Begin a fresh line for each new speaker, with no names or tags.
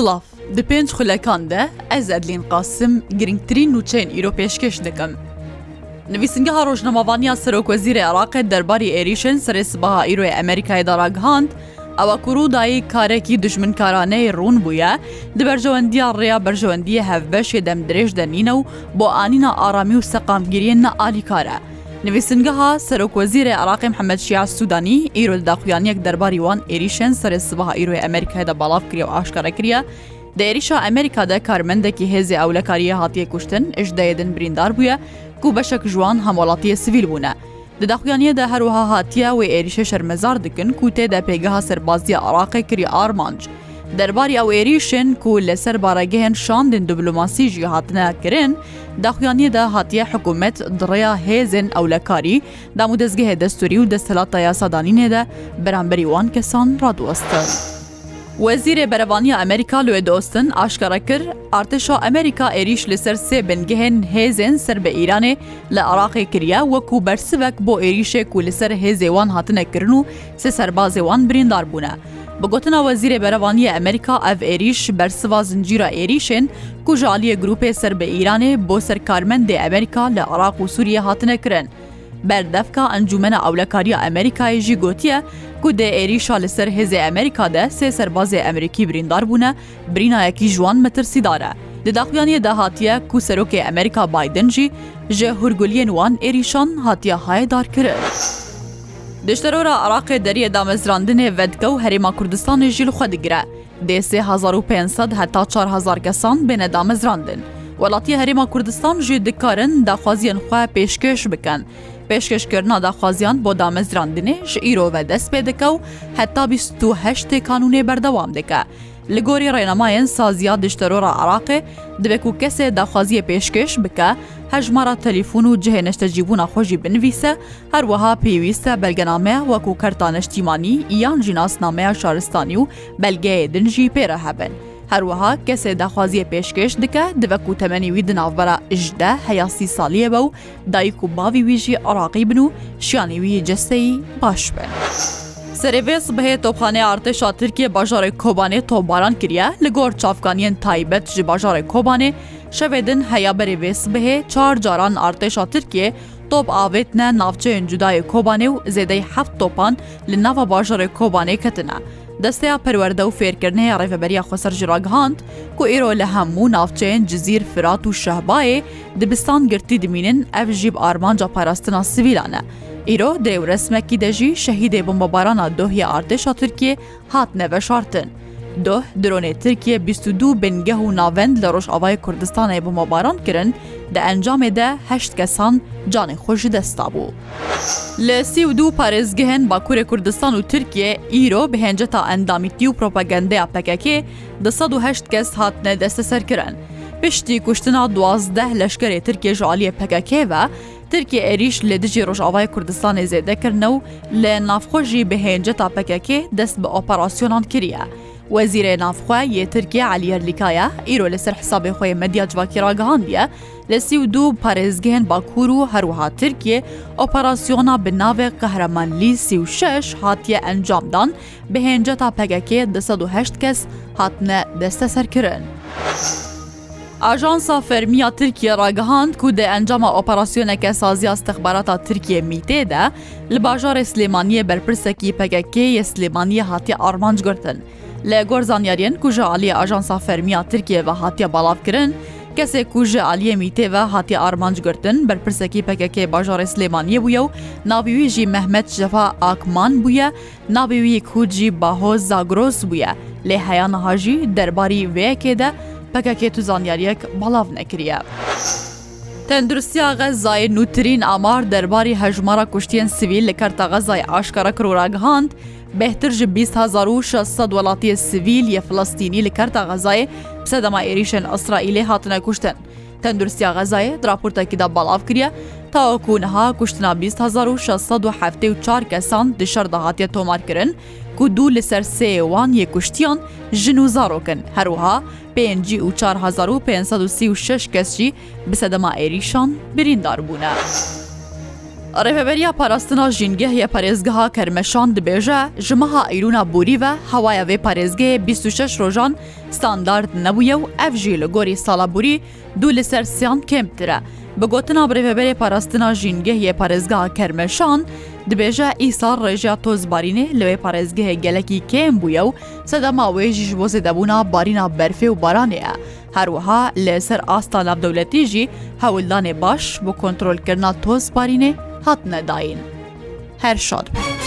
Silav Di pênc xulekan de ez edlên qasim girngtirîn nûçeyên îro pêşkeş dikim. Nivîsingeha rojnamavaniya Sirokozîrê Iraqê derbarî êrîşên serê sibaha îroya Emerîkayê da ragihand, ewa ku Rûdayî karekî dijminkaraneyê rûn bûye, di berjewendiya rêya berjewendiyê hevbeşê demdirêj denîne û bo anîna aramî û seqamgiriyên ne alîkar e. نویسنگەها سەرۆکوەزیرە عراقی محەممەد شیا سوودانی ئیرۆ داخویانیەک دەرباری وان ئێریشن سەر سبها ئیرۆی ئەمریکایدا بەڵاف کری و ئاشکارەکریە دەێریشا ئەمریکادا کارمەندێکی هێزی ئەولەکاریە هاتیە کوشتن ئش دەیدن بریندار بووە کو بەشێک ژوان هەمۆڵاتیە سیویل بوونە. دەداخوانیەدا هەروەها هاتیە و ئێریشە شەرمەزار دکن کو تێدا پێگەها سەربازیە عراقی کری ئارمانج. دەرباری ئەو عێریشن و لەسەر بارەگەهێن شاندن دیبلوماسیژی هاتنەکردن داخوانیەدا هاتیە حکوومەت دڕیا هێزن ئەولەکاری دامودەستگەهێ دەستوری و دەسەلات یاسادانینێدا بەرامبەری وان کەسان ڕادوەستە. وەزیرێ بەرەوانی ئەمریکا لێ دۆستن ئاشکرە کرد ئارتشا ئەمریکا عێریش لەسەر سێ بنگهێن هێزن سەر بە ئیرانێ لە عراقی کریا وەکو بەرسڤک بۆ عێریشێک و لەسەر هێزێوان هاتنەکردن و سێ سەربازێوان بریندار بوونە. بگوتنا وەزیرێ بەرەوانیە ئەمریکا ئەف عێریش بەرسوا زنجیرە عێریشێن کوژالیە گروپێ سەر بە ئیرانێ بۆ سەرکارمەندێ ئەمریکا لە عراق و سووریە هاتنەکرن. بەردەفکە ئەنجومەنە ئەولەکاریە ئەمریکای ژی گوتیە کو دێ عێریشا لەسەر هێزێ ئەمریکادە سێ سەربازێ ئەمریکی بریندار بوونە برینایەکی ژوان مەترسیدارە. دداخوانیە داهاتیە کو سەرۆکی ئەمریکا بادنجی ژە هورگولین وان عێریشان هاتیە هایدار کرد. Dişterora Iraqê deriyê damezrandinê vedke û herêma Kurdistanê jî li xwe digire. Dê sê 1500 heta 4000 kesan bêne damezrandin. Welatiye herêma Kurdistan jî dikarin daxwaziyên xwe pêşkeş bikin. Pêşkeşkirina daxwaziyan bo damezrandinê ji îro ve dest pê dike û heta 28 kanûnê berdewam dike. li gorî rênemayên saziya dişterora Iraqê dibe ku kesê daxwaziye pêşkeş bike, هەژمارە تەلیفون و جهێنەشتەجیبوونا خۆشی بنویسە هەروەها پێویستە بەلگەنامەیە وەکو کەرتانەشتیمانی یان ژیناسنامەیە شارستانی و بەلگەیە دنجی پێرە هەبن. هەروەها کەسێ داخوازیە پێشکەش دکە دەبەک و تەمەنی وی دناوبەرە ئژدە هەیاسی ساڵیە بە و دایک و باوی ویژی عراقی بن و شیانی وی جستەی باش بن. سرێڤێز بهەیە تۆپخانەی ئارتێشا ترکیە باژارێک کۆبانێ تۆباران کریە لە گۆر چافکانیان تایبەت ji باژارێک کۆبانێ şevêdin heyaberi vêsbihê çar caran artêşa Tirkiye top avêtne navçeyên cudayê Kobanê û zêdey heft topan li nava bajarê Kobanê ketine. Desteya perwerde û fêrkirine ya rêveberiya xweser ji ragihand ku îro li hemû navçeyên cizîr firat û şehbayê dibistan girtî dimînin ev jîb armanca parastina sivîlan e. Îro dêw resmekî de jî şehîdê bombabarana dohiya artêşa Tirkiye hat neveşartin. دۆه درۆنێ ترکیە 22 بنگەه و ناوەند لە ڕۆژاوای کوردستانی بۆ مەباران کرن دە ئەنجامێ دەهشت کەسان جانێ خۆشی دەستا بوو. لە سی و دوو پارێزگەهێن باکوورە کوردستان و ترکیە ئیرۆ بهێنجە تا ئەندامیتی و پرۆپەگەندەیە پەکەکێ دههشت کەس هاتنە دەستە سەرکردن. پشتی کوشتنا دوازدە لەشکری ترکێ ژعالیە پەکەکێوە، ترکی عێریش لە دژی ڕۆژاوای کوردستانی زێدەکردنە و لە نافخۆژی بهێنجە تاپەکەکێ دەست بە ئۆپەراسیۆنان کریە. وەزیرە نافخوا یێترکی علیەرلیکایە ئیرۆ لەسەر حسابێ خۆی مەدیا جوواکی ڕاگەهاندە لە سی و دوو پارێزگەن باکوور و هەروها ترکێ ئۆپەراسیۆنا بناوێ قەهرەمانلی سی و شش هاتیە ئەنجامدان بهێنجە تا پەگەکێ 1970 کەس هاتنە دەستە سەرکردن. ئاژانسا فەرمییا ترکیە ڕاگەهاند کو دە ئەنجامە ئۆپەراسسیۆنەکە سازیا استەخباراتە ترکیە میتێدا لە باژارێ سلێمانیە بەرپرسێکی پەگەکێ یە سلێمانیە هاتی ئارمانج گرتن. لە گۆرزانیاریان کوژە عالیە ئاژانسا فەرمیا ترکیەوە هااتیا باڵافکردن، کەسێک کوژە علیەمی تێوە هاتی ئارمانجگرتن بەرپرسەکی پەکەکەی باژارە سلێمانیە بووە و ناویویژی مەحمەد شەفا ئاکمان بووە، ناویوی کوجی باهۆز زاگرۆس بووە، لێ هەیەەهاژی دەرباری وەیەکێدە پەکەکێ تو زانیاریەک بەڵاو نەکریە. تەندروستیا غەزای نووترین ئامار دەرباری هەژمارە کوشتیان سویل لە کەرتەغەزای ئاشکارە کرۆراگەهاند، بهتر ji 2600 welatiye sivîl yê Filistînî li kerta Xezayê sedema êrîşên Israîlê hatine kuştin. Tenduristiya Xezayê raportekî da balav kiriye, ta ku niha kuştina 2674 kesan dişer da hatiye tomar kirin, ku du li ser sê wan yê kuştiyan jin û zarokin herwiha pêncî û 4536 kes jî bi sedema êrîşan birîndar bûne. Rêveberiya parastina jîngehê parêzgeha kermeşan dibêje ji meha îrûna borî ve hewaya vê parêzgehê 26 rojan standard nebûye û ev jî li gorî salaborî du li ser siyan kemtir e. Bi gotina rêveberê parastina jîngehê parêzgeha kermeşan, dibêje îsar rêjeya tozbarînê li wê parêzgehê gelekî kêm bûye û sedema wê jî ji bo zêdebûna barîna berfê û baranê ye. Herwiha lê ser asta navdewletî jî hewildanê baş bi kontrolkirina tozbarînê هاتنە داین هەر شاد بن.